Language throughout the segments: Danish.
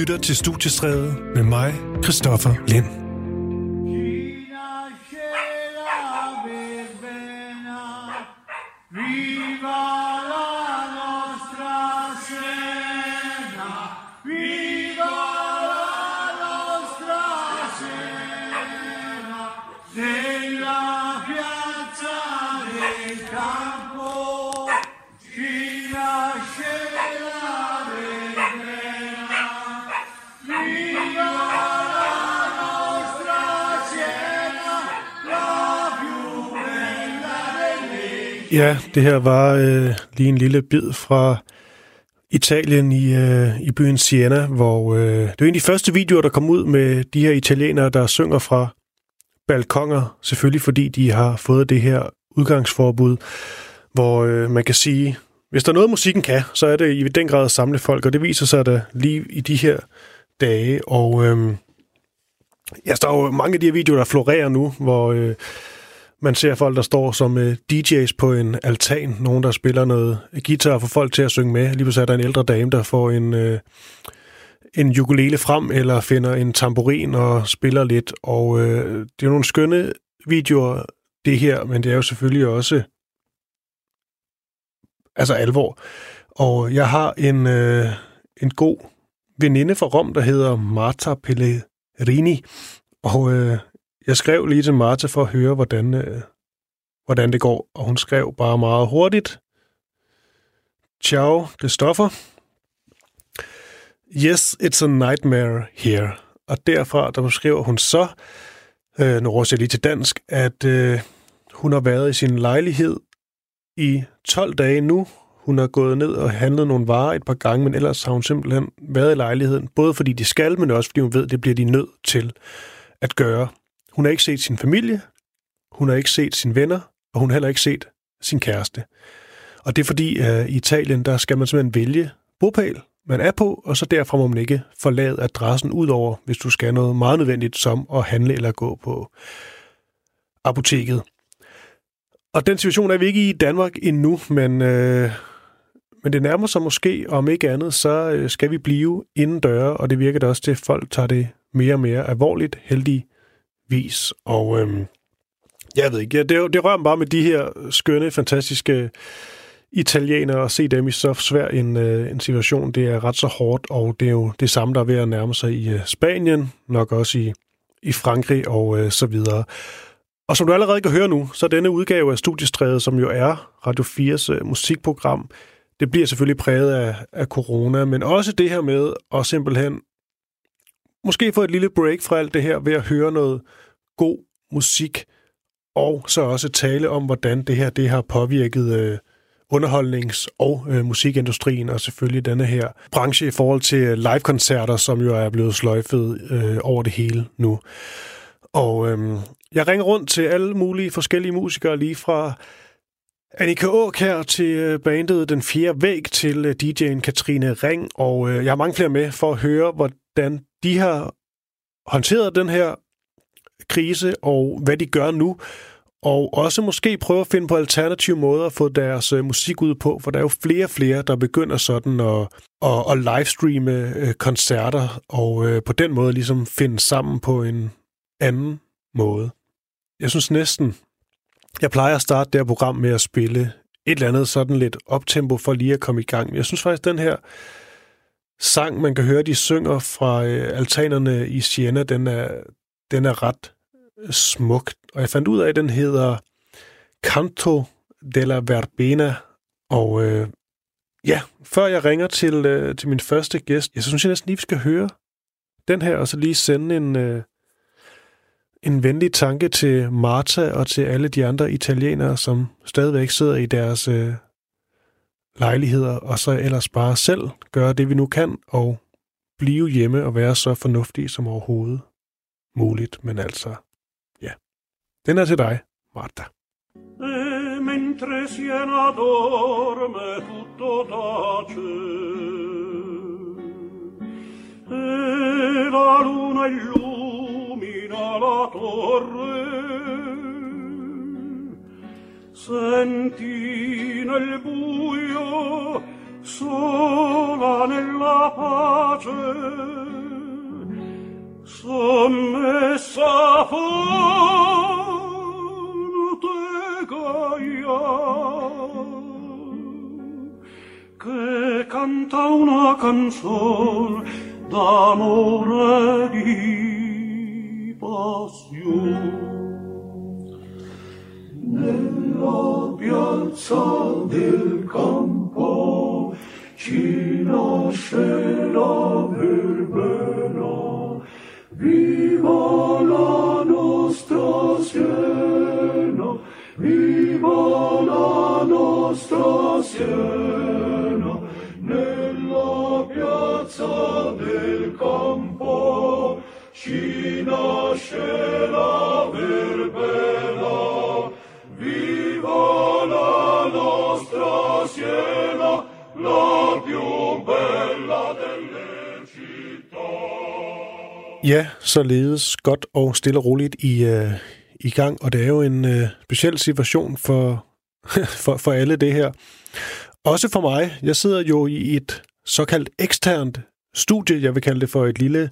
lytter til Studiestræde med mig, Christoffer Lind. Ja, det her var øh, lige en lille bid fra Italien i, øh, i byen Siena, hvor øh, det er en af de første videoer, der kom ud med de her italienere, der synger fra balkonger, selvfølgelig fordi de har fået det her udgangsforbud, hvor øh, man kan sige, hvis der er noget, musikken kan, så er det i den grad at samle folk, og det viser sig da lige i de her dage, og øh, ja, der er jo mange af de her videoer, der florerer nu, hvor... Øh, man ser folk, der står som øh, DJ's på en altan. Nogen, der spiller noget guitar for folk til at synge med. Lige pludselig er der en ældre dame, der får en, øh, en ukulele frem, eller finder en tamburin og spiller lidt. Og øh, det er nogle skønne videoer, det her, men det er jo selvfølgelig også altså alvor. Og jeg har en, øh, en god veninde fra Rom, der hedder Marta Pellerini. Og øh, jeg skrev lige til Martha for at høre, hvordan, øh, hvordan det går, og hun skrev bare meget hurtigt. Ciao, Christoffer. Yes, it's a nightmare here. Og derfra, der beskriver hun så, øh, nu råser jeg lige til dansk, at øh, hun har været i sin lejlighed i 12 dage nu. Hun har gået ned og handlet nogle varer et par gange, men ellers har hun simpelthen været i lejligheden, både fordi de skal, men også fordi hun ved, at det bliver de nødt til at gøre. Hun har ikke set sin familie, hun har ikke set sine venner, og hun har heller ikke set sin kæreste. Og det er fordi, at i Italien, der skal man simpelthen vælge bopæl, man er på, og så derfra må man ikke forlade adressen udover, hvis du skal noget meget nødvendigt, som at handle eller gå på apoteket. Og den situation er vi ikke i Danmark endnu, men, øh, men det nærmer sig måske, om ikke andet, så øh, skal vi blive inden døre, og det virker da også til, at folk tager det mere og mere alvorligt, heldigvis vis. Og øhm, jeg ved ikke, ja, det, det rører mig bare med de her skønne, fantastiske italienere og se dem i så svær en, øh, en situation. Det er ret så hårdt, og det er jo det samme, der er ved at nærme sig i øh, Spanien, nok også i, i Frankrig og øh, så videre. Og som du allerede kan høre nu, så denne udgave af Studiestrædet, som jo er Radio 4's øh, musikprogram, det bliver selvfølgelig præget af, af corona, men også det her med at simpelthen måske få et lille break fra alt det her ved at høre noget god musik, og så også tale om, hvordan det her det har påvirket øh, underholdnings- og øh, musikindustrien, og selvfølgelig denne her branche i forhold til øh, live-koncerter, som jo er blevet sløjfet øh, over det hele nu. Og øh, jeg ringer rundt til alle mulige forskellige musikere, lige fra Annika Åk her til øh, bandet Den Fjerde Væg, til øh, DJ'en Katrine Ring, og øh, jeg har mange flere med for at høre, hvordan de har håndteret den her krise, og hvad de gør nu, og også måske prøve at finde på alternative måder at få deres øh, musik ud på, for der er jo flere og flere, der begynder sådan at, at, at livestreame øh, koncerter, og øh, på den måde ligesom finde sammen på en anden måde. Jeg synes næsten, jeg plejer at starte det her program med at spille et eller andet sådan lidt optempo for lige at komme i gang. Jeg synes faktisk, den her sang, man kan høre, de synger fra øh, altanerne i Siena, den er, den er ret øh, smuk. Og jeg fandt ud af, at den hedder Canto della Verbena. Og øh, ja, før jeg ringer til, øh, til min første gæst, jeg synes jeg næsten lige, vi skal høre den her, og så lige sende en, øh, en venlig tanke til Marta og til alle de andre italienere, som stadigvæk sidder i deres øh, lejligheder, og så ellers bare selv gøre det, vi nu kan, og blive hjemme og være så fornuftige som overhovedet muligt. Men altså, ja. Den er til dig, Marta. E mentre Siena dorme tutto tace E la luna illumina la torre senti nel buio sola nella pace sommessa fonte gaia che canta una canzone d'amore di passione Nella piazza del campo ci la verbena, viva la nostra Siena, viva la nostra Siena, nella piazza del campo ci nasce la verbena, la più bella delle città. Ja, således godt og stille og roligt i, øh, i gang, og det er jo en øh, speciel situation for, for, for alle det her. Også for mig. Jeg sidder jo i et såkaldt eksternt studie, jeg vil kalde det for et lille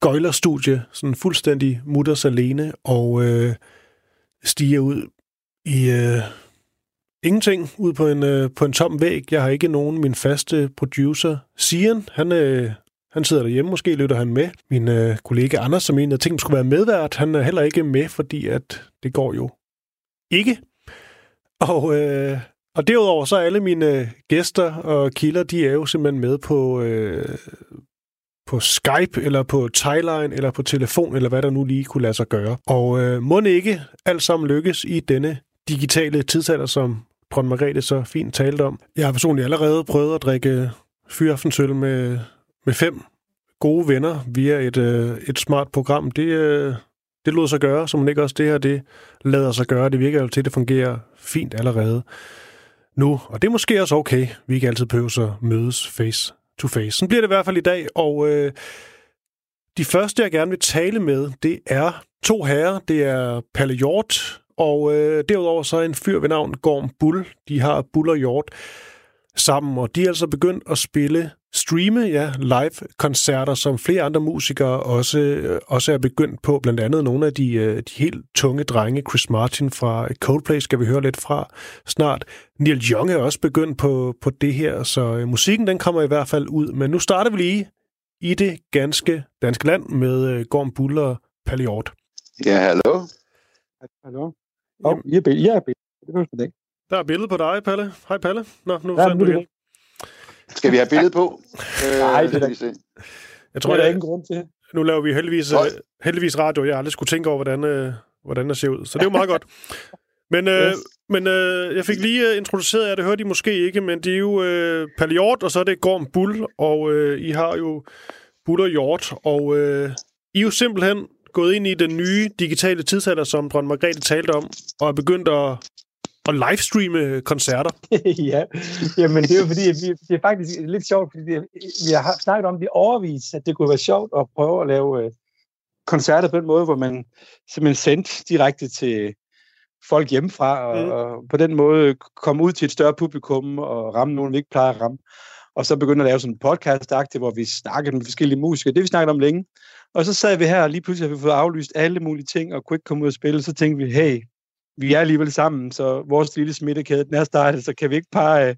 gøjlerstudie, sådan fuldstændig mutters alene, og øh, stiger ud i øh, ingenting, ud på en, øh, på en tom væg. Jeg har ikke nogen, min faste producer, Sian, han, øh, han sidder derhjemme, måske lytter han med. Min øh, kollega Anders, som en af tingene skulle være medvært, han er heller ikke med, fordi at det går jo ikke. Og, øh, og derudover så er alle mine øh, gæster og kilder, de er jo simpelthen med på, øh, på Skype, eller på Thailine, eller på telefon, eller hvad der nu lige kunne lade sig gøre. Og øh, må ikke alt sammen lykkes i denne digitale tidsalder, som Brønd Margrethe så fint talte om. Jeg har personligt allerede prøvet at drikke fyraftensøl med, med fem gode venner via et, øh, et smart program. Det, øh, det lod sig gøre, som ikke også det her, det lader sig gøre. Det virker jo til, at det fungerer fint allerede nu. Og det er måske også okay. Vi ikke altid behøver at mødes face to face. Sådan bliver det i hvert fald i dag, og øh, de første, jeg gerne vil tale med, det er to herrer. Det er Palle Hjort, og øh, derudover så er en fyr ved navn Gorm Bull. De har Bull og Hjort sammen, og de er altså begyndt at spille streame ja, live-koncerter, som flere andre musikere også, øh, også er begyndt på. Blandt andet nogle af de, øh, de helt tunge drenge. Chris Martin fra Coldplay skal vi høre lidt fra snart. Neil Young er også begyndt på, på det her, så øh, musikken den kommer i hvert fald ud. Men nu starter vi lige i det ganske danske land med Gorm Bull og Palle Hjort. Ja, hallo. Hallo. Åh, oh, er billede. Jeg er billede. Det er Der er billede på dig, Palle. Hej, Palle. Nå, nu Ja, nu du det igen. Skal vi have billedet på? Øh, Nej, det er se. Jeg tror, det er der jeg, ingen grund til. nu laver vi heldigvis, Hold. øh, heldigvis radio. Jeg har aldrig skulle tænke over, hvordan, øh, hvordan det ser ud. Så det er jo meget godt. Men, øh, Yes. men øh, jeg fik lige øh, introduceret jer, det hørte I måske ikke, men det er jo øh, Palle Hjort, og så er det Gorm Bull, og øh, I har jo Bull og Hjort, og øh, I er jo simpelthen gået ind i den nye digitale tidsalder, som dronning Margrethe talte om, og er begyndt at, at livestreame koncerter. ja, jamen det er jo fordi, at vi, det er faktisk lidt sjovt, fordi det, vi har snakket om det overvis, at det kunne være sjovt at prøve at lave øh, koncerter på den måde, hvor man simpelthen sendte direkte til folk hjemmefra, og, Mm. og på den måde komme ud til et større publikum og ramme nogen, vi ikke plejer at ramme. Og så begynde at lave sådan en podcast hvor vi snakkede med forskellige musikere. Det vi snakket om længe. Og så sad vi her, og lige pludselig har vi fået aflyst alle mulige ting, og kunne ikke komme ud og spille. Så tænkte vi, hey, vi er alligevel sammen, så vores lille smittekæde, den er startet, så kan vi ikke bare, øh,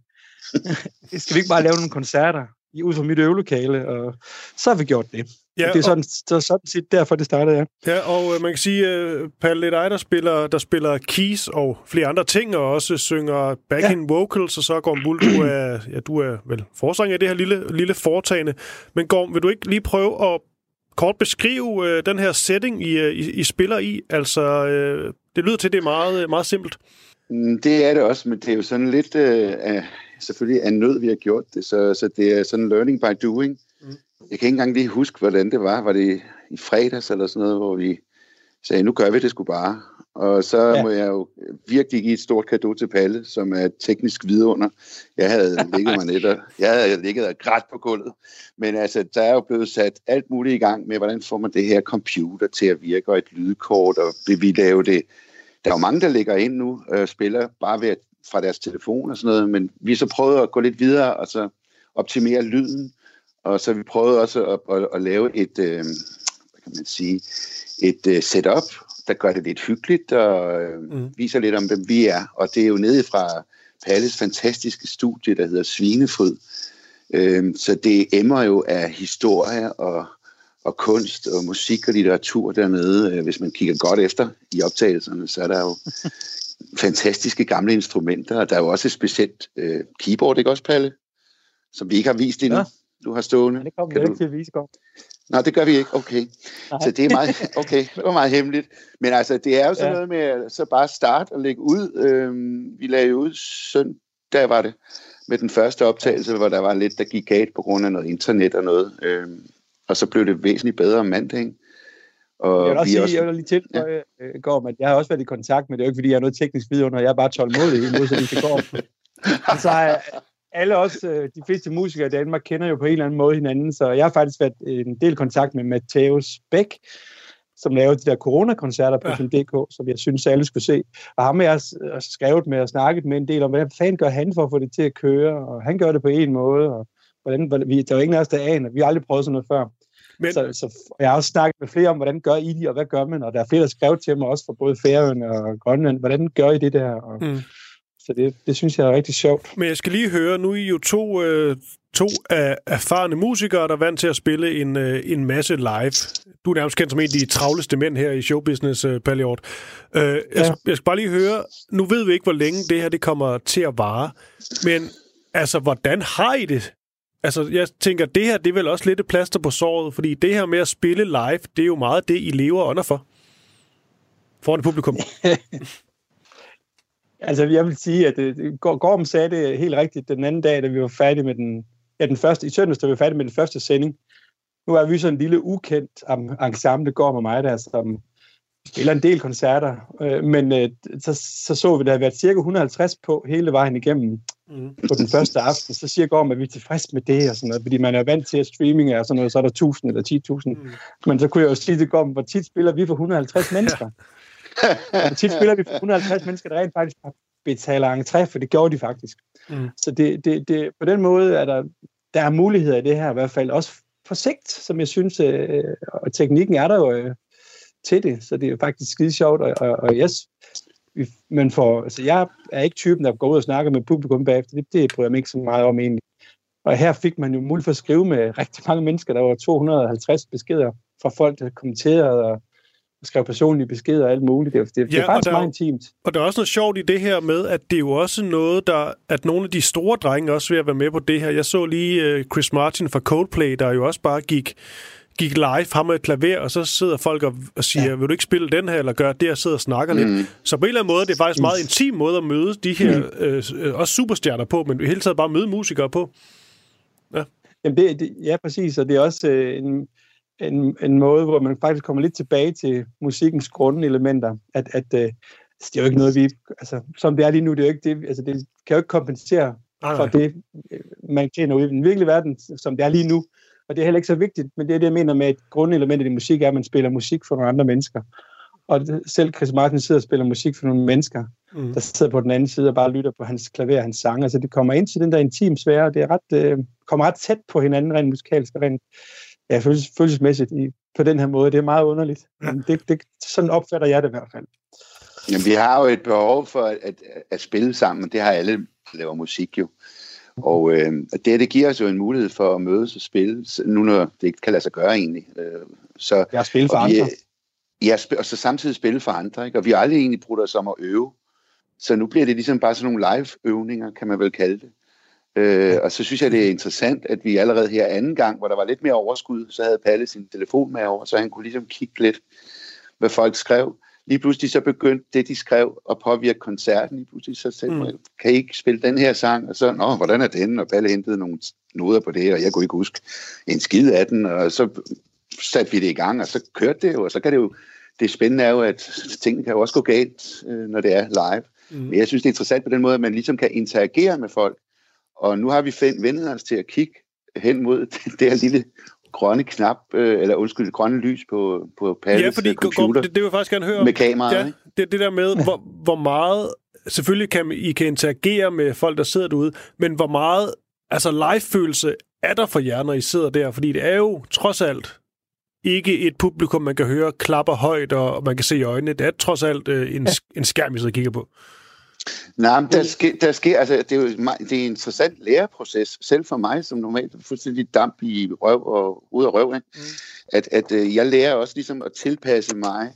skal vi ikke bare lave nogle koncerter i- ud fra mit øvelokale, og så har vi gjort det. Ja, Ja, det er sådan, så sådan set derfor, det startede, ja. Ja, og øh, man kan sige, øh, Palle, det er dig, der spiller, der spiller keys og flere andre ting, og også synger back-in vocals, og så Gorm Bull, du er, ja, du er vel forsanger i det her lille, lille foretagende. Men Gorm, vil du ikke lige prøve at kort beskrive øh, den her setting, I, øh, I, I spiller i? Altså, øh, det lyder til, at det er meget, meget simpelt. Mm, Det er det også, men det er jo sådan lidt øh, af, selvfølgelig af nød, vi har gjort det, så, så det er sådan learning by doing. Mm. Jeg kan ikke engang lige huske, hvordan det var. Var det i fredags eller sådan noget, hvor vi sagde, nu gør vi det sgu bare. Og så Ja. må jeg jo virkelig give et stort kado til Palle, som er teknisk vidunder. Jeg havde ligget mig og, jeg havde ligget og grædt på gulvet. Men altså, der er jo blevet sat alt muligt i gang med, hvordan får man det her computer til at virke, og et lydkort, og vil vi lave det der er jo mange, der ligger ind nu øh, spiller bare ved, fra deres telefon og sådan noget, men vi så prøvet at gå lidt videre og så optimere lyden, og så vi prøvet også at, at, at lave et, øh, hvad kan man sige, et øh, setup, der gør det lidt hyggeligt og øh, Mm. viser lidt om, hvem vi er. Og det er jo nede fra Palles fantastiske studie, der hedder Svinefryd. Øh, så det emmer jo af historie og, og kunst og musik og litteratur dernede. Øh, hvis man kigger godt efter i optagelserne, så er der jo fantastiske gamle instrumenter, og der er jo også et specielt øh, keyboard, ikke også, Palle? Som vi ikke har vist endnu. Ja. Du har stående. Det kommer vi ikke til at vise godt. Nå, det gør vi ikke. Okay. Nej. Så det er meget, okay, det var meget hemmeligt. Men altså, det er jo sådan ja. noget med at så bare starte og lægge ud. Øhm, vi lagde ud søndag, var det, med den første optagelse, hvor der var lidt, der gik galt på grund af noget internet og noget. Øhm, og så blev det væsentligt bedre om mandagen. Og jeg vil også sige, også... jeg vil lige tilføje, ja. Øh, Gorm, at jeg har også været i kontakt med det. er jo ikke, fordi jeg er noget teknisk vidunder. Jeg er bare tålmodig i modsætning til Gorm. så har alle os, øh, de fleste musikere i Danmark, kender jo på en eller anden måde hinanden, så jeg har faktisk været en del kontakt med Matthäus Bæk, som lavede de der coronakoncerter på ja. DK, som jeg synes, alle skulle se. Og ham har jeg skrevet med og snakket med en del om, hvordan fanden gør han for at få det til at køre, og han gør det på en måde, og hvordan, vi, der er jo ingen af os, der aner. Vi har aldrig prøvet sådan noget før. Men... Så, så jeg har også snakket med flere om, hvordan gør I det, og hvad gør man? Og der er flere, der skrev til mig også fra både Færøerne og Grønland. Hvordan gør I det der? Og, mm. Så det, det synes jeg er rigtig sjovt. Men jeg skal lige høre, nu er I jo to, øh, to af erfarne musikere, der er vant til at spille en, øh, en masse live. Du er nærmest kendt som en af de travleste mænd her i showbusiness, øh, Palliot. Øh, jeg, ja. skal, jeg skal bare lige høre, nu ved vi ikke, hvor længe det her det kommer til at vare, men altså, hvordan har I det? Altså, jeg tænker, det her, det er vel også lidt et plaster på såret, fordi det her med at spille live, det er jo meget det, I lever under for. Foran publikum. Altså, jeg vil sige, at det, Gorm sagde det helt rigtigt den anden dag, da vi var færdige med den, ja, den første, i søndags, da vi var færdige med den første sending. Nu er vi sådan en lille ukendt ensemble, Gorm og mig, der som spiller en del koncerter, øh, men øh, så, så så vi, der havde været cirka 150 på hele vejen igennem mm. på den første aften. Så siger Gorm, at vi er tilfreds med det og sådan noget, fordi man er vant til, at streaming er sådan noget, så er der 1000 eller 10.000. Mm. Men så kunne jeg jo sige til Gorm, hvor tit spiller vi for 150 mennesker? Og tit spiller vi for 150 mennesker, der rent faktisk betaler entré, for det gjorde de faktisk. Mm. Så det, det, det, på den måde er der, der er muligheder i det her i hvert fald, også på sigt, som jeg synes, øh, og teknikken er der jo øh, til det, så det er jo faktisk skide sjovt, og, og, og yes, men for, altså jeg er ikke typen, der går ud og snakker med publikum bagefter, det, det bryder jeg mig ikke så meget om egentlig. Og her fik man jo mulighed for at skrive med rigtig mange mennesker, der var 250 beskeder fra folk, der kommenterede og skrev personlige beskeder og alt muligt. Det, det, ja, det er faktisk der, meget intimt. Og der er også noget sjovt i det her med, at det er jo også noget, der, at nogle af de store drenge også vil være med på det her. Jeg så lige uh, Chris Martin fra Coldplay, der jo også bare gik gik live, ham med et klaver, og så sidder folk og, og siger, ja. vil du ikke spille den her, eller gøre det, og sidder og snakker mm. lidt. Så på en eller anden måde, det er faktisk en meget intim måde at møde de her, mm. øh, også superstjerner på, men i hele taget bare møde musikere på. Ja. Jamen det, det, ja, præcis, og det er også øh, en, en, en måde, hvor man faktisk kommer lidt tilbage til musikkens grundelementer. At, at øh, det er jo ikke noget, vi... Altså, som det er lige nu, det er jo ikke det, altså, det kan jo ikke kompensere nej, for det, øh, man kender ud i den virkelige verden, som det er lige nu. Og det er heller ikke så vigtigt, men det er det, jeg mener med, at grundelementet i musik er, at man spiller musik for nogle andre mennesker. Og selv Chris Martin sidder og spiller musik for nogle mennesker, mm. der sidder på den anden side og bare lytter på hans klaver og hans sange. Altså det kommer ind til den der intim sfære, og det er ret, øh, kommer ret tæt på hinanden rent musikalsk og rent ja, følelses, følelsesmæssigt i, på den her måde. Det er meget underligt. Men det, det, sådan opfatter jeg det i hvert fald. Jamen, vi har jo et behov for at, at, at spille sammen. Det har alle, der laver musik jo. Og øh, det, det giver os jo en mulighed for at mødes og spille, nu når det ikke kan lade sig gøre egentlig. Øh, så, jeg spille for andre. ja, og så samtidig spille for andre. Ikke? Og vi har aldrig egentlig brugt os om at øve. Så nu bliver det ligesom bare sådan nogle live-øvninger, kan man vel kalde det. Øh, og så synes jeg, det er interessant, at vi allerede her anden gang, hvor der var lidt mere overskud, så havde Palle sin telefon med over, så han kunne ligesom kigge lidt, hvad folk skrev. Lige pludselig så begyndte det, de skrev, at påvirke koncerten. Lige pludselig så sagde mm. kan I ikke spille den her sang? Og så, nå, hvordan er den? Og Palle hentede nogle noder på det, og jeg kunne ikke huske en skid af den. Og så satte vi det i gang, og så kørte det jo, og så kan det jo, det spændende er jo, at tingene kan jo også gå galt, øh, når det er live. Mm. Men jeg synes, det er interessant på den måde, at man ligesom kan interagere med folk, og nu har vi vendt os til at kigge hen mod det her lille grønne knap, øh, eller undskyld, grønne lys på, på Palles ja, fordi, computer. Det, det vil jeg faktisk gerne høre Med kameraet, ja, det, det der med, hvor, hvor meget... Selvfølgelig kan I kan interagere med folk, der sidder derude, men hvor meget altså live-følelse er der for jer, når I sidder der? Fordi det er jo trods alt ikke et publikum, man kan høre klapper højt, og man kan se i øjnene. Det er trods alt øh, en, en skærm, I sidder og kigger på. Nej, men der sker, der sker altså, det er jo det er en interessant læreproces, selv for mig, som normalt er fuldstændig damp i røv og ud af røv, ikke? Mm. At, at øh, jeg lærer også ligesom at tilpasse mig,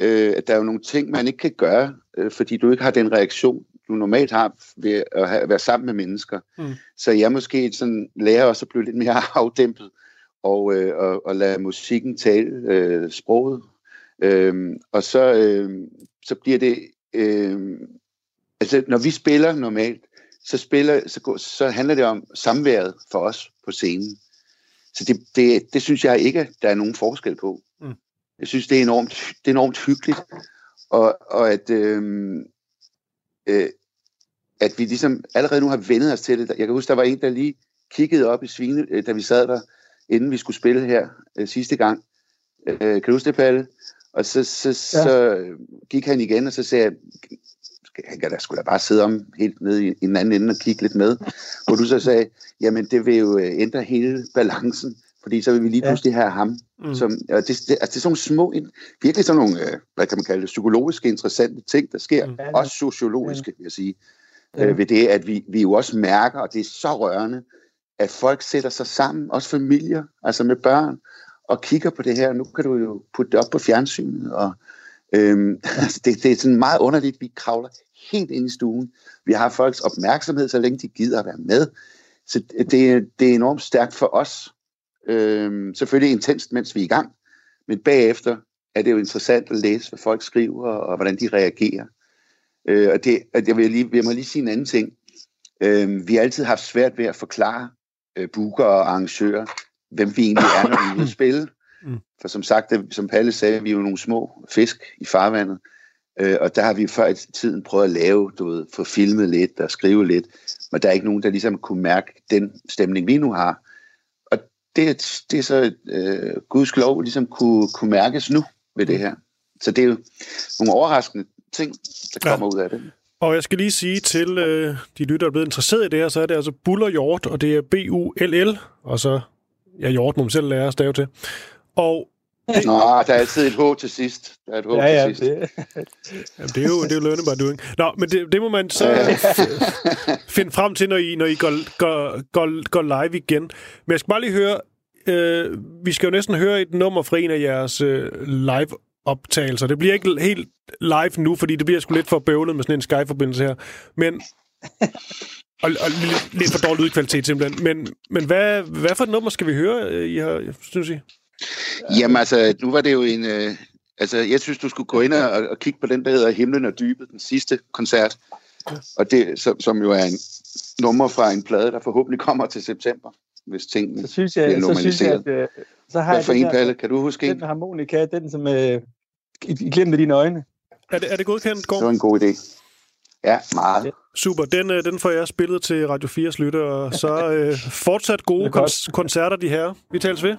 øh, at der er jo nogle ting, man ikke kan gøre, øh, fordi du ikke har den reaktion, du normalt har ved at have, være sammen med mennesker. Mm. Så jeg måske sådan lærer også at blive lidt mere afdæmpet, og, øh, og, og lade musikken tale øh, sproget. Øh, og så, øh, så bliver det... Øh, altså, når vi spiller normalt, så, spiller, så, går, så handler det om samværet for os på scenen. Så det, det, det synes jeg ikke, der er nogen forskel på. Mm. Jeg synes, det er enormt, det er enormt hyggeligt, og, og at, øh, øh, at vi ligesom allerede nu har vendet os til det. Jeg kan huske, der var en, der lige kiggede op i svine, øh, da vi sad der, inden vi skulle spille her øh, sidste gang. Øh, kan du huske det, Palle? Og så, så, ja. så gik han igen, og så sagde jeg, han kan da sgu da bare sidde om helt nede i, den anden ende og kigge lidt med. Hvor du så sagde, jamen det vil jo øh, ændre hele balancen, fordi så vil vi lige pludselig have ham. Mm. Mm. Som, og det, det, altså, det er sådan nogle små, virkelig sådan nogle, øh, hvad kan man kalde det, psykologiske interessante ting, der sker. Mm. Mm. Også sociologiske, vil jeg sige. Øh, ved det, at vi, vi jo også mærker, og det er så rørende, at folk sætter sig sammen, også familier, altså med børn, og kigger på det her. Nu kan du jo putte det op på fjernsynet, og øhm, altså det, det er sådan meget underligt, vi kravler helt ind i stuen. Vi har folks opmærksomhed, så længe de gider at være med. Så det, det er enormt stærkt for os. Øhm, selvfølgelig intenst, mens vi er i gang, men bagefter er det jo interessant at læse, hvad folk skriver, og hvordan de reagerer. Øh, og det, at jeg, vil lige, jeg må lige sige en anden ting. Øh, vi har altid haft svært ved at forklare øh, booker og arrangører, hvem vi egentlig er, når vi er ude at spille. Mm. For som sagt, det, som Palle sagde, vi er jo nogle små fisk i farvandet. Øh, og der har vi før i tiden prøvet at lave, du ved, få filmet lidt og skrive lidt. Men der er ikke nogen, der ligesom kunne mærke den stemning, vi nu har. Og det, det er så øh, Guds lov ligesom kunne, kunne mærkes nu ved det her. Så det er jo nogle overraskende ting, der Ja. kommer ud af det. Og jeg skal lige sige til øh, de lytter, der er blevet interesseret i det her, så er det altså Buller Hjort, og det er B-U-L-L, og så, ja, Hjort må man selv lære at stave til. Og Nå, der er altid et H til sidst. Der er et H Ja, ja, til sidst. det, Jamen, det er jo, det er jo learning by doing. Nå, men det, det må man så f- finde frem til, når I, når I går, går, går, går live igen. Men jeg skal bare lige høre, øh, vi skal jo næsten høre et nummer fra en af jeres øh, live-optagelser. Det bliver ikke helt live nu, fordi det bliver sgu lidt for bøvlet med sådan en Skype-forbindelse her. Men, og, og lidt, lidt for dårlig lydkvalitet simpelthen. Men, men hvad, hvad for et nummer skal vi høre, øh, I har, synes I? Jamen altså, nu var det jo en... Øh, altså, jeg synes, du skulle gå ind og, og kigge på den, der hedder Himlen og Dybet, den sidste koncert. Og det, som, som jo er en nummer fra en plade, der forhåbentlig kommer til september, hvis tingene... så synes Det er jeg, så synes jeg, at normaliseret. øh, så har Hvad jeg for en, Palle? Kan du huske en? Den harmonika, den som øh, i, i glemt af dine øjne. Er det, er det godkendt, Det var Gård? en god idé. Ja, meget. Super, den, øh, den får jeg spillet til Radio 4's lytter, og så øh, fortsat gode kon- koncerter, de her. Vi tales ved.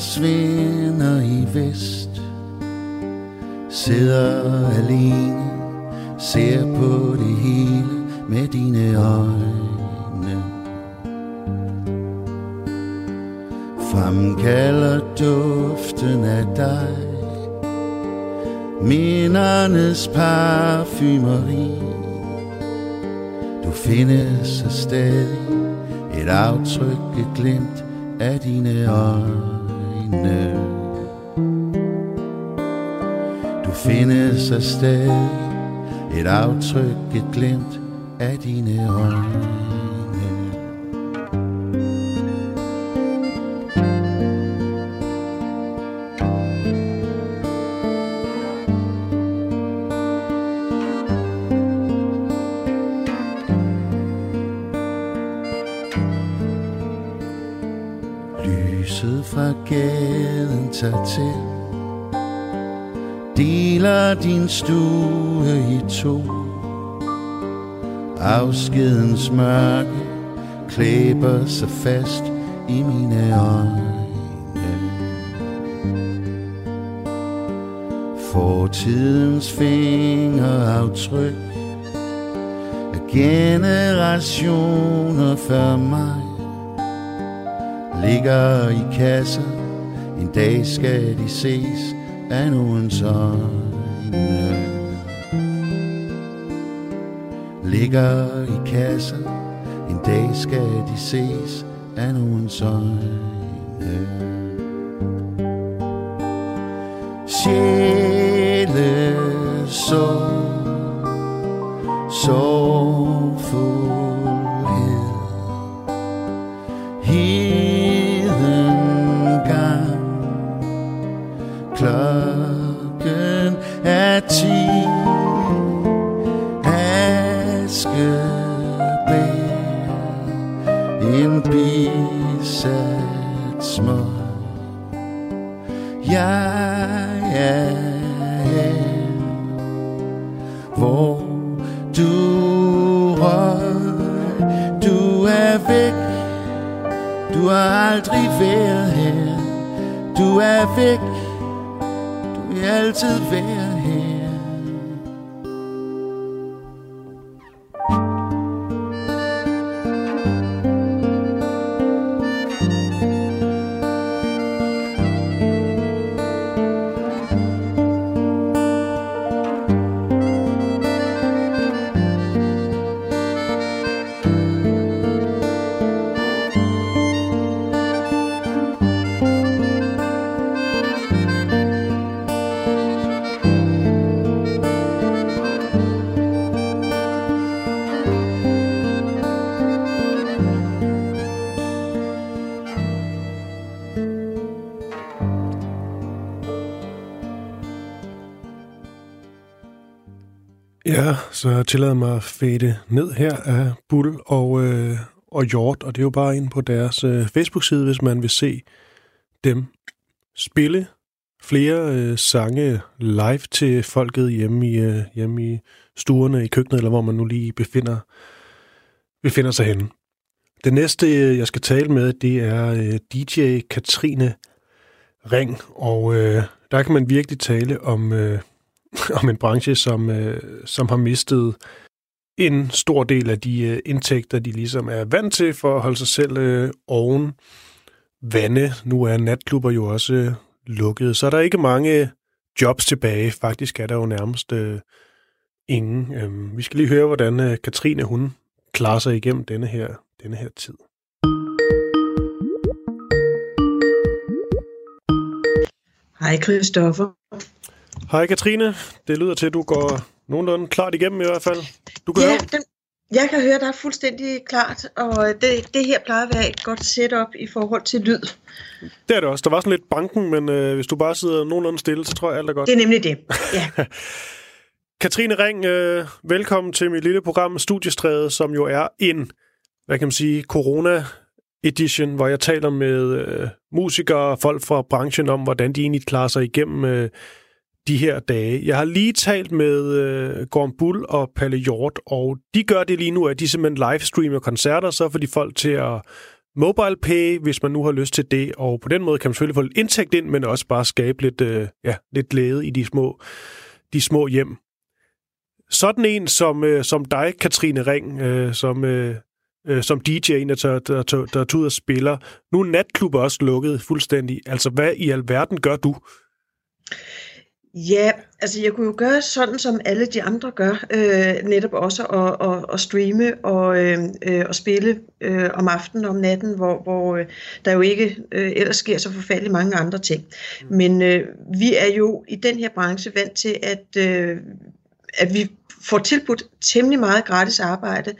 Forsvinder i vest. Sidder alene Ser på det hele med dine øjne. Fremkalder duften af dig. Mindernes parfumeri du findes stadig et aftryk, et glimt af dine øjne. Der stadig et aftryk, et glimt af dine øjne. Klæber sig fast i mine øjne. Fortidens fingeraftryk Af generationer før mig Ligger i kasser. En dag skal de ses af nogens øjne. Ligger i kasser. En dag skal de ses af nogens øjne Sjæle så Ja, så tillader mig at fade ned her af Bull og, øh, og Hjort, og det er jo bare ind på deres øh, Facebook-side, hvis man vil se dem spille flere øh, sange live til folket hjemme i, øh, hjemme i stuerne, i køkkenet, eller hvor man nu lige befinder, befinder sig henne. Det næste, øh, jeg skal tale med, det er øh, DJ Katrine Ring, og øh, der kan man virkelig tale om... Øh, om en branche, som, øh, som har mistet en stor del af de øh, indtægter, de ligesom er vant til for at holde sig selv øh, oven vande. Nu er natklubber jo også øh, lukket, så er der ikke mange øh, jobs tilbage. Faktisk er der jo nærmest øh, ingen. Øh, vi skal lige høre, hvordan øh, Katrine hun klarer sig igennem denne her, denne her tid. Hej Christoffer. Hej Katrine, det lyder til, at du går nogenlunde klart igennem i hvert fald. Du kan Ja, høre. den, jeg kan høre, der er fuldstændig klart, og det, det her plejer at være et godt setup i forhold til lyd. Det er det også. Der var sådan lidt banken, men øh, hvis du bare sidder nogenlunde stille, så tror jeg, alt er godt. Det er nemlig det. Ja, Katrine Ring, øh, velkommen til mit lille program Studiestræde, som jo er en, hvad kan man sige, corona-edition, hvor jeg taler med øh, musikere og folk fra branchen om, hvordan de egentlig klarer sig igennem øh, de her dage. Jeg har lige talt med øh, Gorm Bull og Palle Hjort, og de gør det lige nu, at de simpelthen livestreamer koncerter, så får de folk til at mobile pay, hvis man nu har lyst til det, og på den måde kan man selvfølgelig få lidt indtægt ind, men også bare skabe lidt, øh, ja, lidt glæde i de små, de små hjem. Sådan en som, øh, som dig, Katrine Ring, øh, som, øh, øh, som DJ, der, der, der, der, der er ud og spiller. Nu er natklubber også lukket fuldstændig. Altså, hvad i alverden gør du? Ja, altså jeg kunne jo gøre sådan, som alle de andre gør, øh, netop også at, at, at streame og, øh, øh, og spille øh, om aftenen og om natten, hvor, hvor øh, der jo ikke øh, ellers sker så forfærdeligt mange andre ting. Men øh, vi er jo i den her branche vant til, at, øh, at vi får tilbudt temmelig meget gratis arbejde,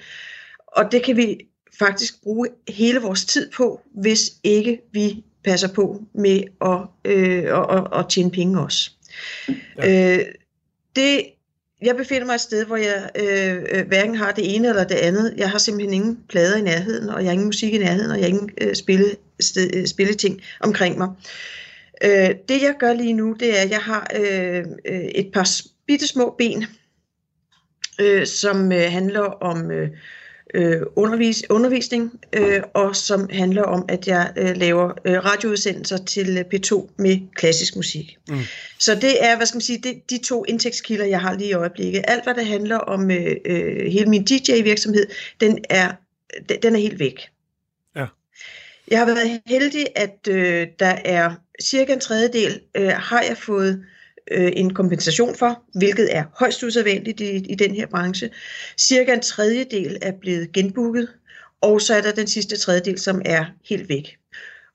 og det kan vi faktisk bruge hele vores tid på, hvis ikke vi passer på med at, øh, at, at, at tjene penge også. Ja. Øh, det jeg befinder mig et sted, hvor jeg øh, øh, hverken har det ene eller det andet. Jeg har simpelthen ingen plader i nærheden, og jeg har ingen musik i nærheden, og jeg har ingen øh, spille, sted, øh, spilleting omkring mig. Øh, det jeg gør lige nu, det er, at jeg har øh, øh, et par bitte små ben, øh, som øh, handler om øh, øh, undervis, undervisning, øh, og som handler om, at jeg øh, laver øh, radioudsendelser til øh, P2 med klassisk musik. Mm. Så det er, hvad skal man sige, det, de to indtægtskilder, jeg har lige i øjeblikket. Alt, hvad det handler om øh, øh, hele min DJ-virksomhed, den er, den er helt væk. Ja. Jeg har været heldig, at øh, der er cirka en tredjedel, øh, har jeg fået øh, Øh, en kompensation for, hvilket er højst usædvanligt i, i den her branche. Cirka en tredjedel er blevet genbooket, og så er der den sidste tredjedel, som er helt væk.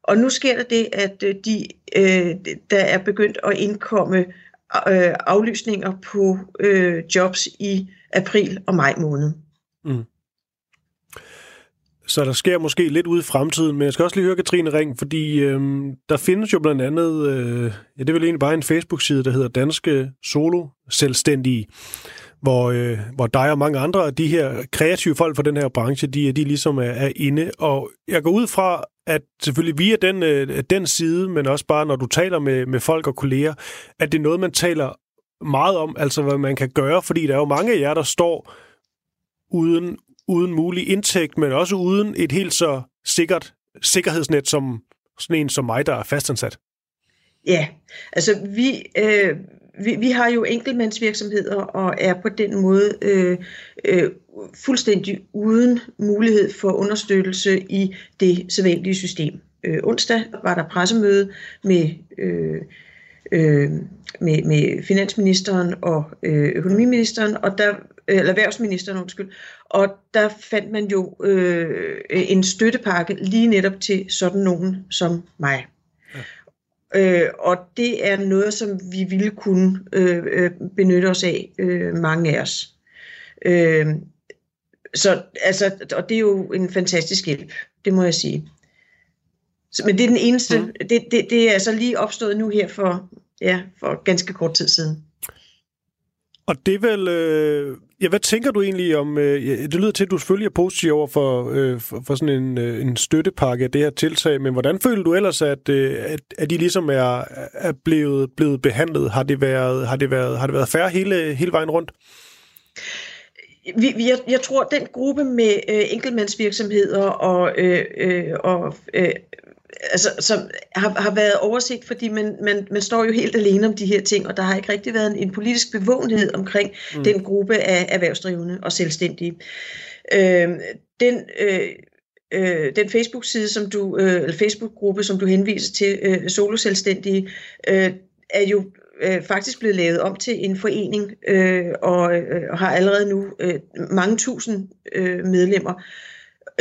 Og nu sker der det, at øh, de, øh, der er begyndt at indkomme øh, aflysninger på øh, jobs i april og maj måned. Mm. Så der sker måske lidt ude i fremtiden, men jeg skal også lige høre Katrine Ring, fordi øhm, der findes jo blandt andet, øh, ja det er vel egentlig bare en Facebook-side, der hedder Danske Solo Selvstændige, hvor, øh, hvor dig og mange andre af de her kreative folk fra den her branche, de, de ligesom er, er inde. Og jeg går ud fra, at selvfølgelig via den, øh, den side, men også bare når du taler med, med folk og kolleger, at det er noget, man taler meget om, altså hvad man kan gøre, fordi der er jo mange af jer, der står uden, uden mulig indtægt, men også uden et helt så sikkert sikkerhedsnet som sådan en som mig, der er fastansat. Ja, altså vi, øh, vi, vi har jo enkeltmandsvirksomheder og er på den måde øh, øh, fuldstændig uden mulighed for understøttelse i det sædvanlige system. Øh, onsdag var der pressemøde med, øh, øh, med, med finansministeren og øh, økonomiministeren, og der eller erhvervsministeren, undskyld, og der fandt man jo øh, en støttepakke lige netop til sådan nogen som mig. Øh, og det er noget, som vi ville kunne øh, øh, benytte os af, øh, mange af os. Øh, så, altså, og det er jo en fantastisk hjælp, det må jeg sige. Så, men det er den eneste, mm. det, det, det er altså lige opstået nu her for, ja, for ganske kort tid siden. Og det er vel... Øh, ja, hvad tænker du egentlig om... Øh, det lyder til, at du selvfølgelig er positiv over for, øh, for, for sådan en, øh, en støttepakke af det her tiltag, men hvordan føler du ellers, at, øh, at, at de ligesom er, er blevet, blevet behandlet? Har det været, har det været, har det været færre hele, hele vejen rundt? Vi, vi, jeg, jeg tror, den gruppe med øh, enkeltmandsvirksomheder og, øh, øh, og øh, altså, som har, har været overset, fordi man, man, man står jo helt alene om de her ting, og der har ikke rigtig været en, en politisk bevågenhed omkring mm. den gruppe af erhvervsdrivende og selvstændige. Øh, den, øh, øh, den Facebook-side, som du, øh, eller Facebook-gruppe, som du henviser til, øh, soloselvstændige, øh, er jo øh, faktisk blevet lavet om til en forening øh, og, øh, og har allerede nu øh, mange tusind øh, medlemmer. Øh,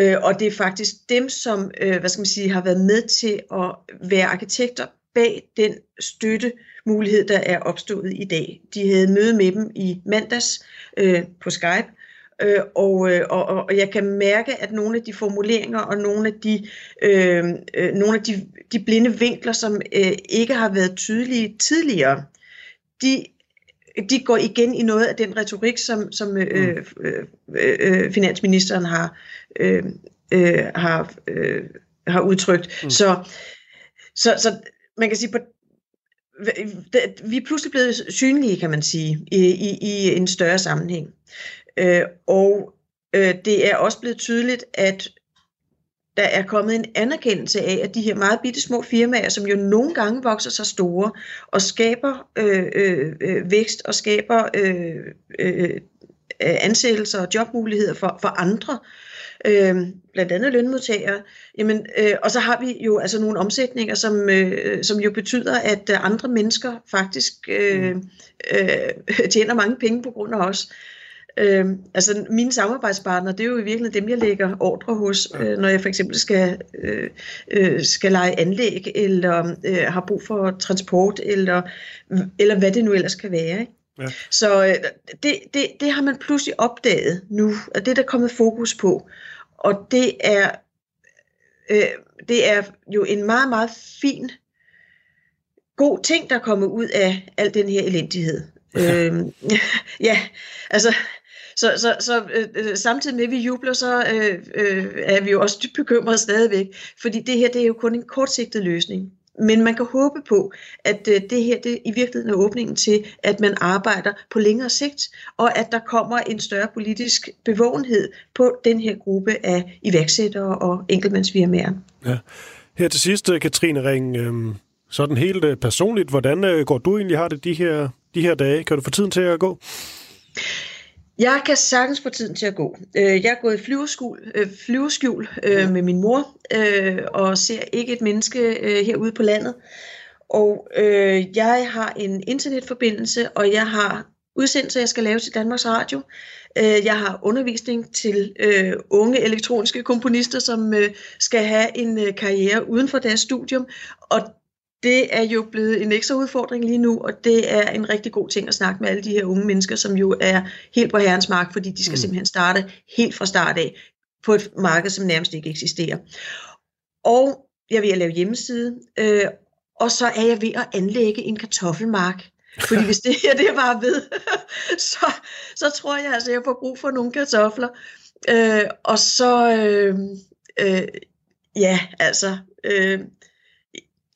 Øh, og det er faktisk dem, som øh, hvad skal man sige, har været med til at være arkitekter bag den støtte mulighed, der er opstået i dag. De havde møde med dem i mandags øh, på Skype, øh, og, øh, og, og jeg kan mærke, at nogle af de formuleringer og nogle af de, øh, øh, nogle af de, de blinde vinkler, som øh, ikke har været tydelige tidligere, de de går igen i noget af den retorik, som, som øh, mm. øh, øh, øh, finansministeren har, øh, øh, har, øh, har udtrykt. Mm. Så, så, så man kan sige, på, vi er pludselig blevet synlige, kan man sige, i, i, i en større sammenhæng. Øh, og øh, det er også blevet tydeligt, at der er kommet en anerkendelse af, at de her meget bitte små firmaer, som jo nogle gange vokser sig store og skaber øh, øh, øh vækst og skaber øh, øh, ansættelser og jobmuligheder for, for andre, øh, blandt andet lønmodtagere, jamen, øh, og så har vi jo altså nogle omsætninger, som, øh, som jo betyder, at andre mennesker faktisk øh, øh, tjener mange penge på grund af os. Øh, altså mine samarbejdspartnere, det er jo i virkeligheden dem, jeg lægger ordre hos, øh, når jeg for eksempel skal, øh, øh, skal lege anlæg, eller øh, har brug for transport, eller, eller hvad det nu ellers kan være. Ikke? Ja. Så øh, det, det, det har man pludselig opdaget nu, og det er der kommet fokus på. Og det er, øh, det er jo en meget, meget fin, god ting, der kommer ud af al den her elendighed. Øh, ja, altså, så, så, så øh, øh, samtidig med, at vi jubler, så øh, øh, er vi jo også dybt bekymrede stadigvæk, fordi det her det er jo kun en kortsigtet løsning. Men man kan håbe på, at øh, det her det i virkeligheden er åbningen til, at man arbejder på længere sigt, og at der kommer en større politisk bevågenhed på den her gruppe af iværksættere og enkeltmandsfirmaer. Ja. Her til sidst, øh, Katrine Ring, øh, sådan helt øh, personligt, hvordan øh, går du egentlig har det de her, de her dage? Kan du få tiden til at gå? Jeg kan sagtens få tiden til at gå. Øh, jeg er gået i flyveskjul, øh, flyveskjul øh, med min mor, og ser ikke et menneske herude på landet. Og jeg har en internetforbindelse, og jeg har udsendelser, jeg skal lave til Danmarks Radio. Jeg har undervisning til unge elektroniske komponister, som skal have en karriere uden for deres studium. Og det er jo blevet en ekstra udfordring lige nu, og det er en rigtig god ting at snakke med alle de her unge mennesker, som jo er helt på herrens mark, fordi de skal mm. simpelthen starte helt fra start af på et marked, som nærmest ikke eksisterer. Og jeg er ved at lave hjemmeside, øh, og så er jeg ved at anlægge en kartoffelmark. Fordi hvis det her det er bare ved, så, så tror jeg altså, jeg får brug for nogle kartofler. Øh, og så, øh, øh, ja, altså, øh,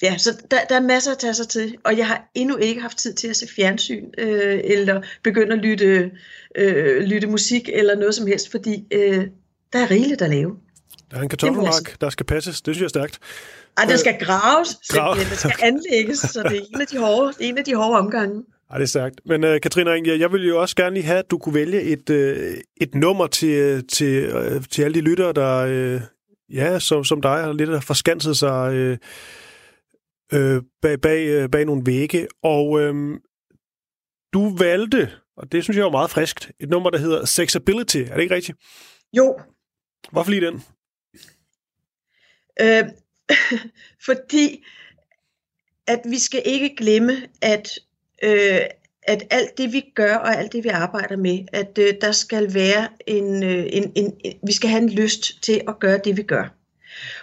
Ja, så der, der er masser at tage sig til, og jeg har endnu ikke haft tid til at se fjernsyn, øh, eller begynde at lytte, øh, lytte musik, eller noget som helst, fordi øh, der er rigeligt at lave. Der er en kartoffelmark, der skal passes. Det synes jeg er stærkt. Ej, der skal graves, Grav. der skal anlægges, så det er en af de hårde, en af de hårde omgange. Ej, det er stærkt. Men uh, Katrine Ring, jeg vil jo også gerne lige have, at du kunne vælge et, uh, et nummer til, til, uh, til alle de lyttere, der, uh, ja, som, som dig har lidt forskanset sig uh, øh, bag, bag, øh, bag nogle vægge, og øh, du valgte, og det synes jeg var meget friskt, et nummer, der hedder Sexability. Er det ikke rigtigt? Jo. Hvorfor lige den? Øh, fordi at vi skal ikke glemme, at, øh, at alt det, vi gør, og alt det, vi arbejder med, at øh, der skal være en, øh, en, en, en, vi skal have en lyst til at gøre det, vi gør.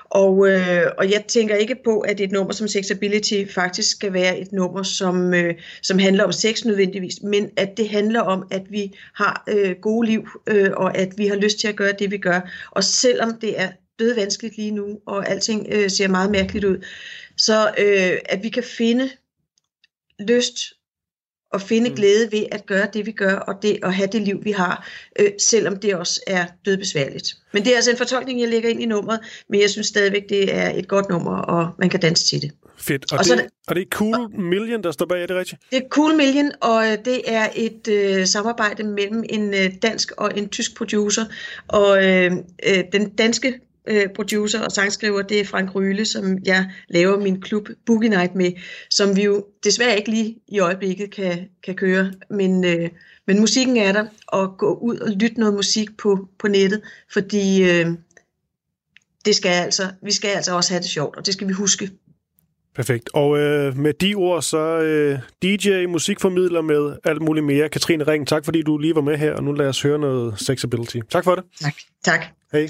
Og, øh, og jeg tænker ikke på, at et nummer som Sexability faktisk skal være et nummer, som, øh, som handler om sex nødvendigvis, men at det handler om, at vi har øh, gode liv, øh, og at vi har lyst til at gøre det, vi gør. Og selvom det er død vanskeligt lige nu, og alting øh, ser meget mærkeligt ud, så øh, at vi kan finde lyst og finde mm. glæde ved at gøre det, vi gør, og det at have det liv, vi har, øh, selvom det også er dødbesværligt. Men det er altså en fortolkning, jeg lægger ind i nummeret, men jeg synes stadigvæk, det er et godt nummer, og man kan danse til det. Fedt. Og, og, det, så, og det er Cool Million, der står bag, er det rigtigt? Det er Cool Million, og øh, det er et øh, samarbejde mellem en øh, dansk og en tysk producer, og øh, øh, den danske øh, producer og sangskriver, det er Frank Ryle, som jeg laver min klub Boogie Night med, som vi jo desværre ikke lige i øjeblikket kan, kan køre, men, øh, men musikken er der, og gå ud og lytte noget musik på, på nettet, fordi øh, det skal altså, vi skal altså også have det sjovt, og det skal vi huske. Perfekt. Og øh, med de ord, så øh, DJ, musikformidler med alt muligt mere. Katrine Ring, tak fordi du lige var med her, og nu lad os høre noget Sexability. Tak for det. Tak. Tak. Hej.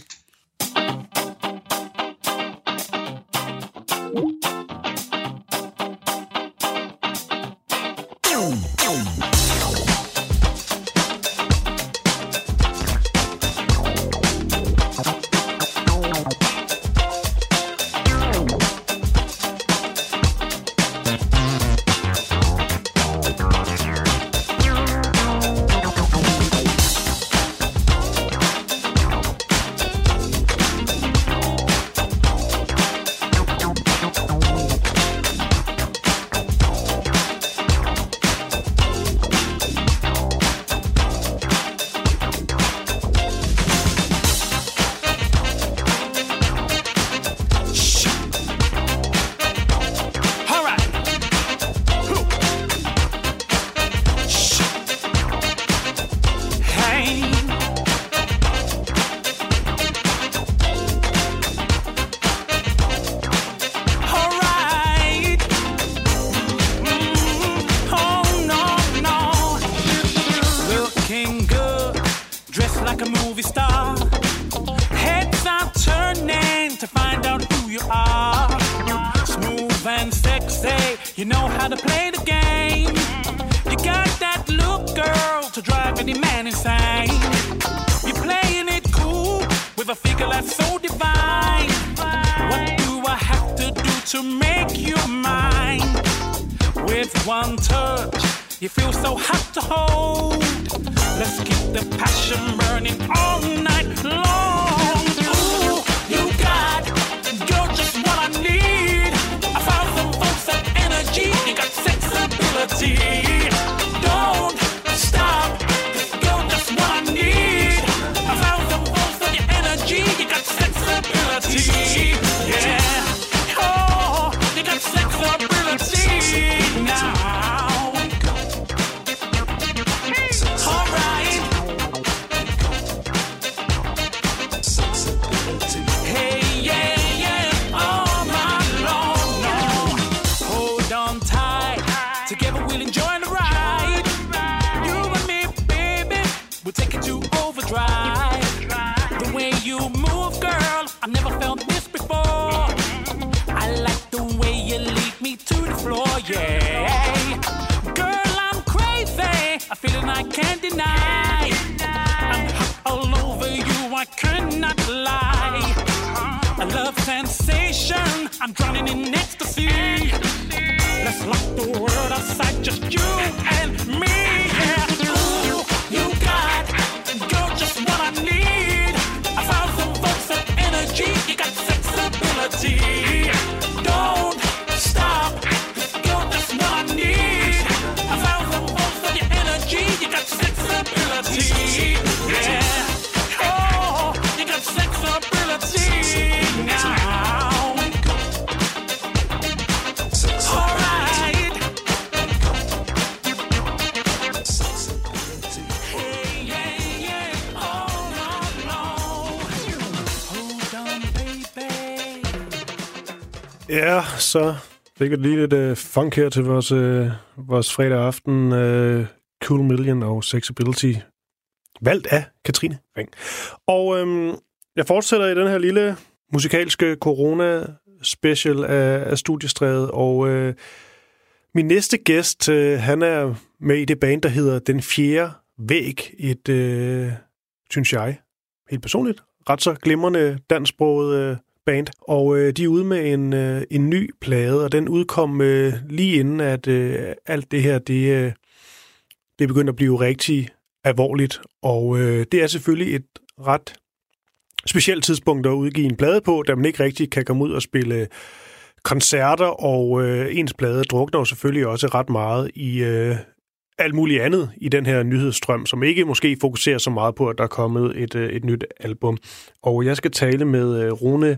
Så fik vi lige lidt øh, funk her til vores, øh, vores fredag aften. Øh, cool Million og Sexability. Valgt af Katrine Ring. Og øhm, jeg fortsætter i den her lille musikalske corona-special af, af Studiestrædet, og øh, min næste gæst, øh, han er med i det band, der hedder Den Fjerde Væg. Et, øh, synes jeg, helt personligt, ret så glimrende dansksproget øh, band. Og øh, de er ude med en, øh, en ny plade, og den udkom øh, lige inden, at øh, alt det her, det, øh, det begyndte at blive rigtig alvorligt. Og øh, det er selvfølgelig et ret specielt tidspunkt at udgive en plade på, da man ikke rigtig kan komme ud og spille koncerter, og øh, ens plade drukner jo selvfølgelig også ret meget i øh, alt muligt andet i den her nyhedsstrøm, som ikke måske fokuserer så meget på, at der er kommet et, øh, et nyt album. Og jeg skal tale med øh, Rune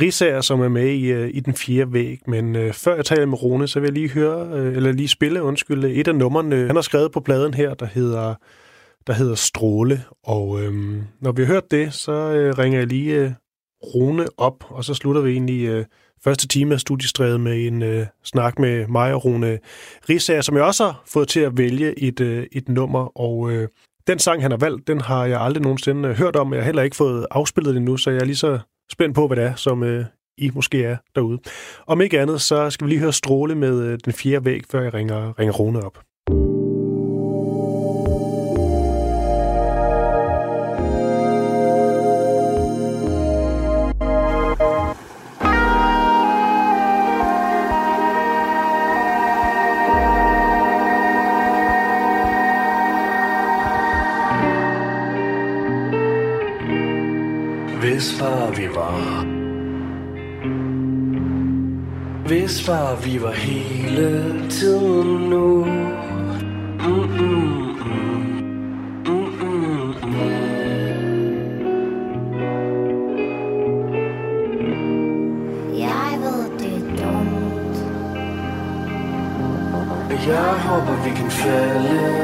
Risager, som er med i, øh, i Den Fjerde Væg. Men før jeg taler med Rune, så vil jeg lige høre, eller lige spille, undskyld, et af numrene, han har skrevet på pladen her, der hedder der hedder Stråle. Og øhm, når vi har hørt det, så øh, ringer jeg lige øh, Rune op, og så slutter vi egentlig øh, første time af studiestrædet med en øh, snak med mig og Rune Risager, som jeg også har fået til at vælge et, øh, et nummer. Og øh, den sang, han har valgt, den har jeg aldrig nogensinde øh, hørt om. Jeg har heller ikke fået afspillet den endnu, så jeg er lige så spændt på, hvad det er, som øh, I måske er derude. Om ikke andet, så skal vi lige høre Stråle med øh, den fjerde væg, før jeg ringer, ringer Rune op. Hvis bare vi var Hvis bare vi var hele tiden nu mm, mm, mm. Mm, mm, mm. Jeg ved, det er dumt. Jeg håber vi kan falde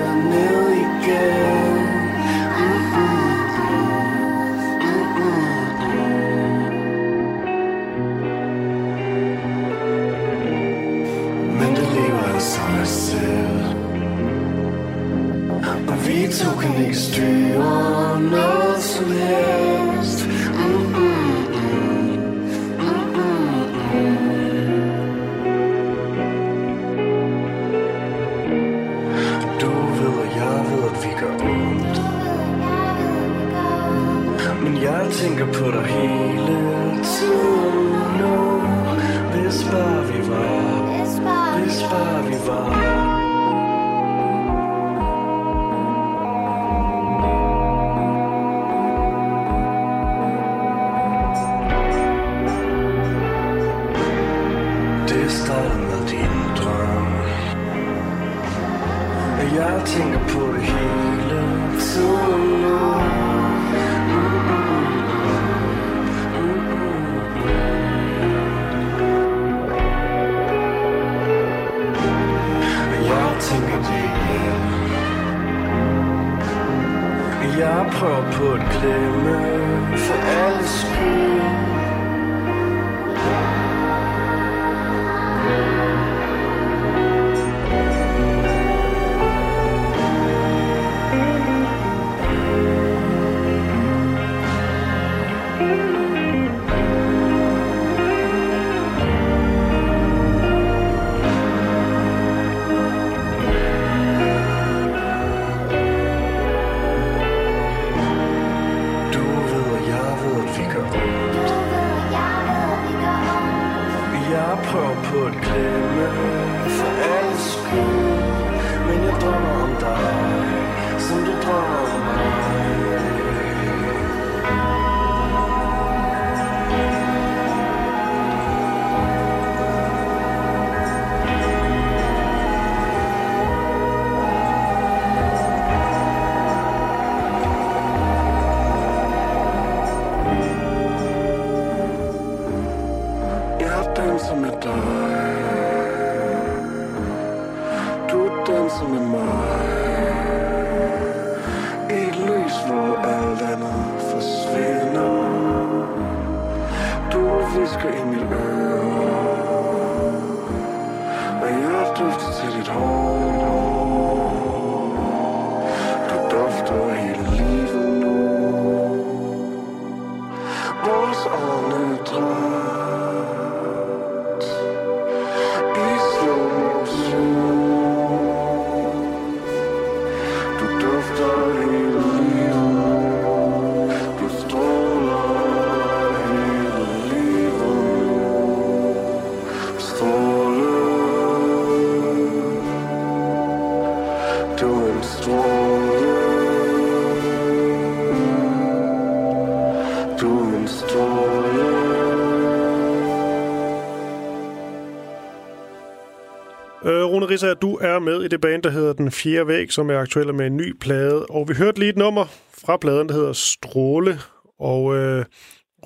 Rune Risser, du er med i det band, der hedder Den Fjerde Væg, som er aktuel med en ny plade. Og vi hørte lige et nummer fra pladen, der hedder Stråle. Og øh,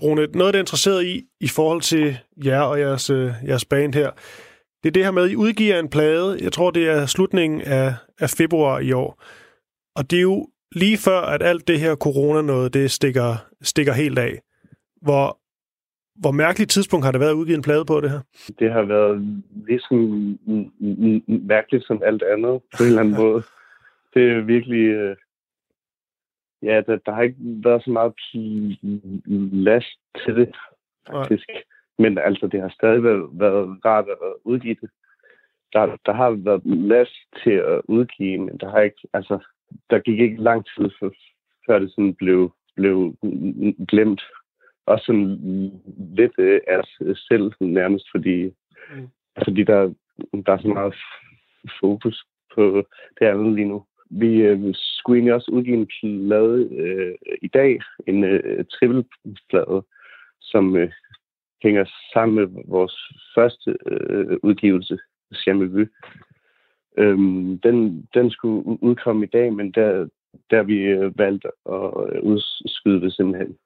Rune, noget, der er interesseret i, i forhold til jer og jeres, øh, jeres band her, det er det her med, at I udgiver en plade, jeg tror, det er slutningen af, af februar i år. Og det er jo lige før, at alt det her corona noget, det stikker, stikker helt af. Hvor, hvor mærkeligt tidspunkt har det været at udgive en plade på det her? det har været ligesom mm, mm, mærkeligt som alt andet på en eller anden måde. Det er virkelig... Øh, ja, der, der har ikke været så meget plads til det, faktisk. Men altså, det har stadig været, været rart at udgive det. Der, der har været plads til at udgive, men der har ikke... Altså, der gik ikke lang tid, før det sådan blev, blev glemt. Også sådan lidt øh, af os selv nærmest, fordi, Mm. altså, fordi der, der er så meget fokus på det andet lige nu. Vi øh, skulle egentlig også udgive en plade øh, i dag, en øh, trippelplade, som øh, hænger sammen med vores første øh, udgivelse, Jamais Vu. Øhm, den, den skulle udkomme i dag, men der, der vi øh, valgt at øh, udskyde det simpelthen.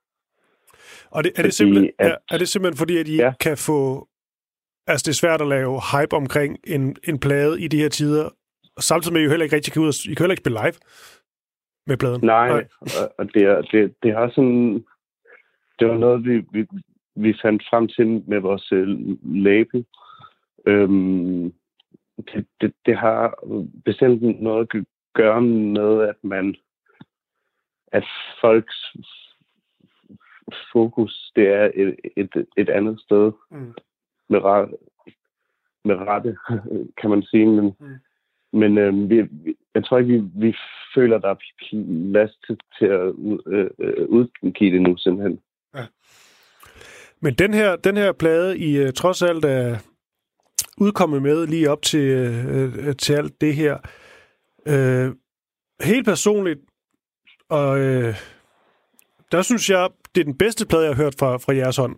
Og det, er, det Fordi simpelthen, at- er, er det simpelthen fordi, at I ja. Kan få... Altså, det er svært at lave hype omkring en, en plade i de her tider, og samtidig med, at I jo heller ikke rigtig kan ud og, I kan heller ikke spille live med pladen. Nej, Nej. og, og det, er, det, det har sådan... Det var noget, vi, vi, vi fandt frem til med vores øh, label. Øhm, det, det, det har bestemt noget at gøre med, at man at folks fokus, det er et, et, et andet sted Mm. med, ret, med rette, kan man sige. Men, Mm. men øh, vi, jeg tror ikke, vi, vi føler, der er plads til, til at øh, øh, udgive det nu, simpelthen. Men den her, den her plade, I uh, trods alt er, udkommet med lige op til, øh, til alt det her. Øh, helt personligt, og øh, der synes jeg, det er den bedste plade, jeg har hørt fra, fra jeres hånd.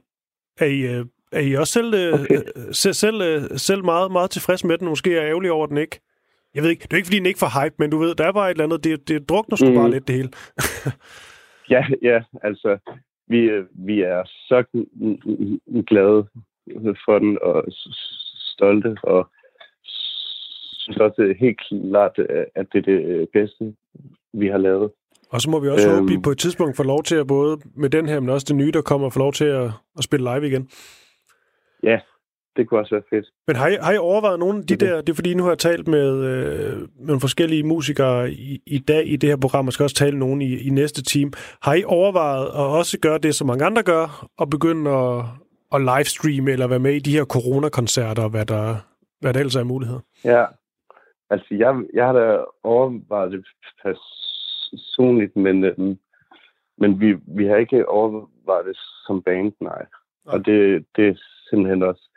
Er I, øh, er I også selv, øh, Okay. øh, selv, selv, øh, selv meget, meget tilfreds med den? Måske er jeg ærgerlig over den ikke. Jeg ved ikke, det er ikke, fordi den ikke får hype, men du ved, der er bare et eller andet, det, det drukner sgu Mm. bare lidt det hele. Ja, ja, altså, vi, øh, vi er så glade for den og stolte, og synes også det helt klart, øh, at det er det bedste, vi har lavet. Og så må vi også øhm. Øhm. håbe, at vi på et tidspunkt får lov til at både med den her, men også det nye, der kommer, få lov til at, at spille live igen. Ja, det kunne også være fedt. Men har I, har I overvejet nogle af de Okay. der, det er fordi, nu har jeg talt med, øh, med nogle forskellige musikere i, i dag i det her program, og skal også tale nogen i, i næste team. Har I overvejet at også gøre det, som mange andre gør, og begynde at, at livestreame eller være med i de her coronakoncerter, hvad der, hvad der ellers er af muligheder? Ja, altså jeg, jeg har da overvejet det personligt, men, øhm, men vi, vi har ikke overvejet det som band, nej. Og det, det er simpelthen også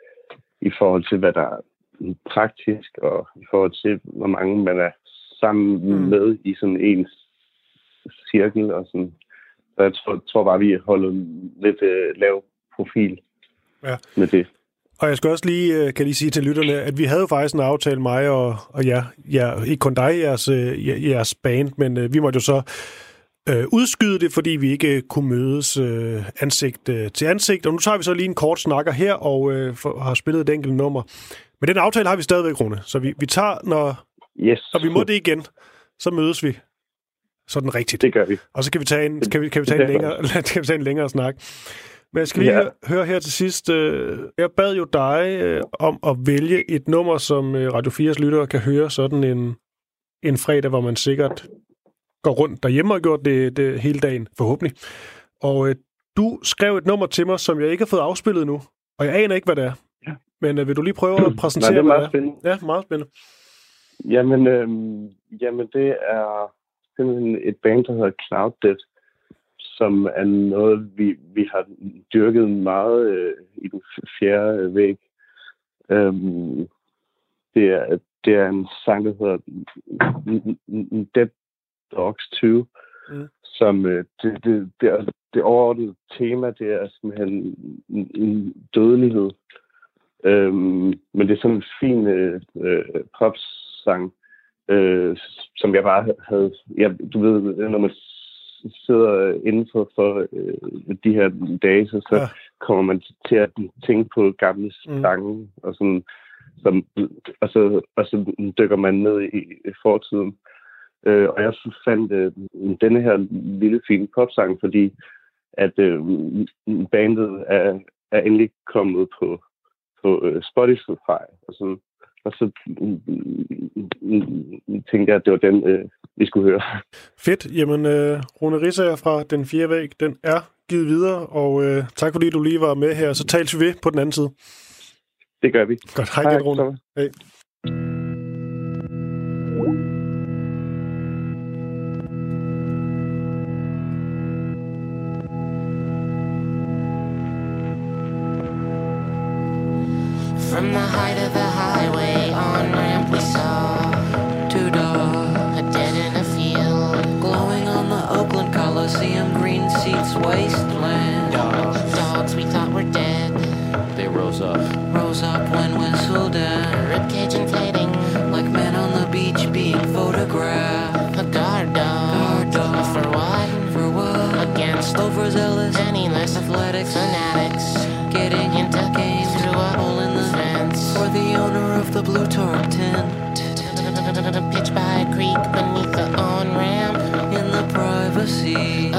i forhold til, hvad der er praktisk, og i forhold til, hvor mange man er sammen Mm. med i sådan en cirkel. Og sådan. Så jeg tror, tror bare, vi holder lidt øh, lav profil Ja. med det. Og jeg skal også lige, øh, kan lige sige til lytterne, at vi havde faktisk en aftale, mig og, og jer, jer, ikke kun dig, jeres, øh, jer- jeres band, men øh, vi måtte jo så øh, udskyde det, fordi vi ikke kunne mødes øh, ansigt øh, til ansigt. Og nu tager vi så lige en kort snakker her, og øh, for, har spillet et enkelt nummer. Men den aftale har vi stadigvæk, Rune. Så vi, vi tager, når, Yes, når vi må det igen, så mødes vi. Sådan rigtigt. det gør vi. Og så kan vi tage en, kan vi, kan vi tage en, er længere, kan vi tage en længere snak. Men jeg skal lige Ja. høre her til sidst. øh, Jeg bad jo dig øh, om at vælge et nummer, som øh, Radio 4's lyttere kan høre sådan en, en fredag, hvor man sikkert går rundt derhjemme og har gjort det, det hele dagen, forhåbentlig. Og øh, du skrev et nummer til mig, som jeg ikke har fået afspillet nu. Og jeg aner ikke, hvad det er. Ja. Men øh, vil du lige prøve at præsentere, Nej, det er hvad meget spændende. Ja, meget spændende. Jamen, øhm, jamen, det er simpelthen et band, der hedder Cloud Dead, som er noget, vi, vi har dyrket meget øh, i den fjerde øh, væg. Øhm, det, er, det er en sang, der hedder Dead Dogs 2, Mm. som øh, det, det, det, er, det overordnede tema, det er simpelthen en, en dødelighed. Øhm, men det er sådan en fin øh, øh, popsang, øh, som jeg bare havde... Ja, du ved, når man sidder inden for, for øh, de her dage, så, så Ja. kommer man til at tænke på gamle Mm. sange, og, sådan, som, og, så, og så dykker man ned i, i fortiden. Øh, og jeg fandt øh, denne her lille fine popsang, fordi at øh, bandet er, er endelig kommet på, på øh, Spotify og sådan. Og så mm, mm, tænkte jeg, at det var den, øh, vi skulle høre. Fedt. Jamen, øh, Rune Rissager fra Den Fjerde Væg, den er givet videre, og øh, tak fordi du lige var med her. Så tales vi ved på den anden side. Det gør vi. Godt. Hej, Hej Rune. Thomas. Hej. Owner of the blue tarp tent. Pitch by a creek beneath the on ramp in the privacy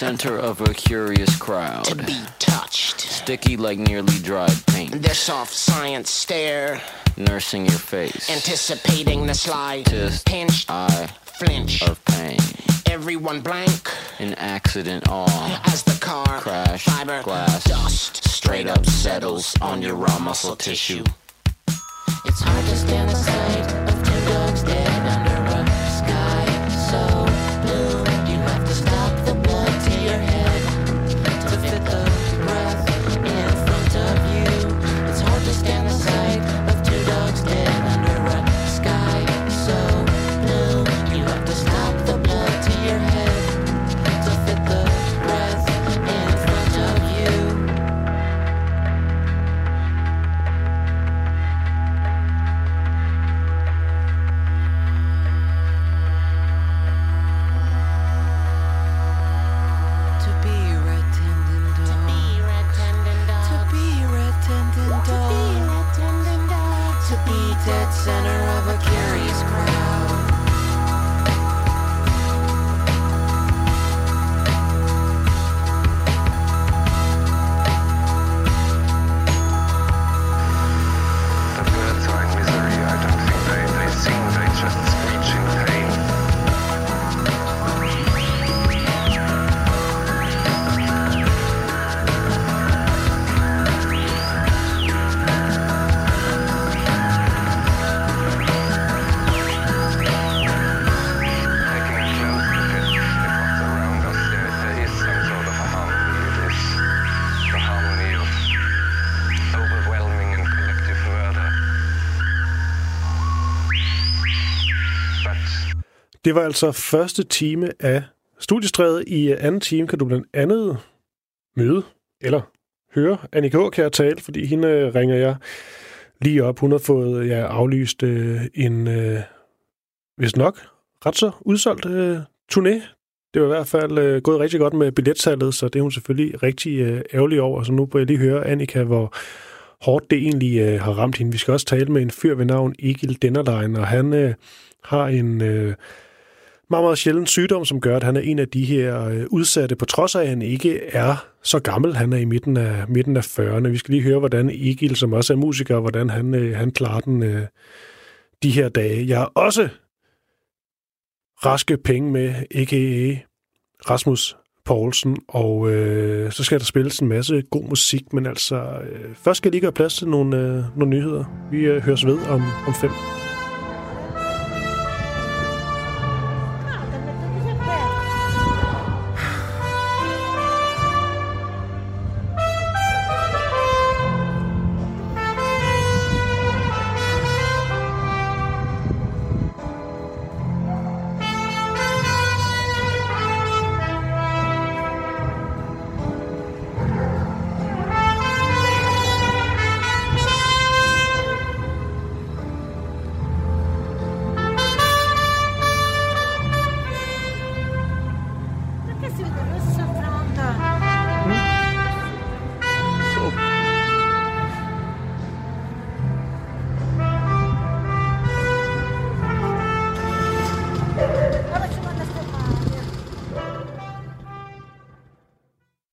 Center of a curious crowd. to be touched. Sticky like nearly dried paint. Their soft science stare, Nursing your face. anticipating the sly Tisk. pinch, Eye flinch. of pain. Everyone blank In accident awe. as the car Crash. fiber Glass. dust Straight up settles on your raw muscle tissue. It's hard to stand Det var altså første time af studiestrædet. I anden time kan du blandt andet møde eller høre Annika Aukjær tale, fordi hende øh, ringer jeg lige op. Hun har fået ja, aflyst øh, en, øh, hvis nok, ret så udsolgt øh, turné. Det var i hvert fald øh, gået rigtig godt med billetsalget, så det er hun selvfølgelig rigtig øh, ærgerlig over. Så nu vil jeg lige høre, Annika, hvor hårdt det egentlig øh, har ramt hende. Vi skal også tale med en fyr ved navn Egil Dennerlein, og han øh, har en øh, meget, meget sjælden sygdom, som gør, at han er en af de her øh, udsatte, på trods af, at han ikke er så gammel. Han er i midten af, midten af 40'erne. Vi skal lige høre, hvordan Egil, som også er musiker, hvordan han, øh, han klarer den øh, de her dage. Jeg har også raske penge med, a.k.a. Rasmus Poulsen, og øh, så skal der spilles en masse god musik, men altså, øh, først skal jeg lige gøre plads til nogle, øh, nogle nyheder. Vi øh, høres ved om, om fem.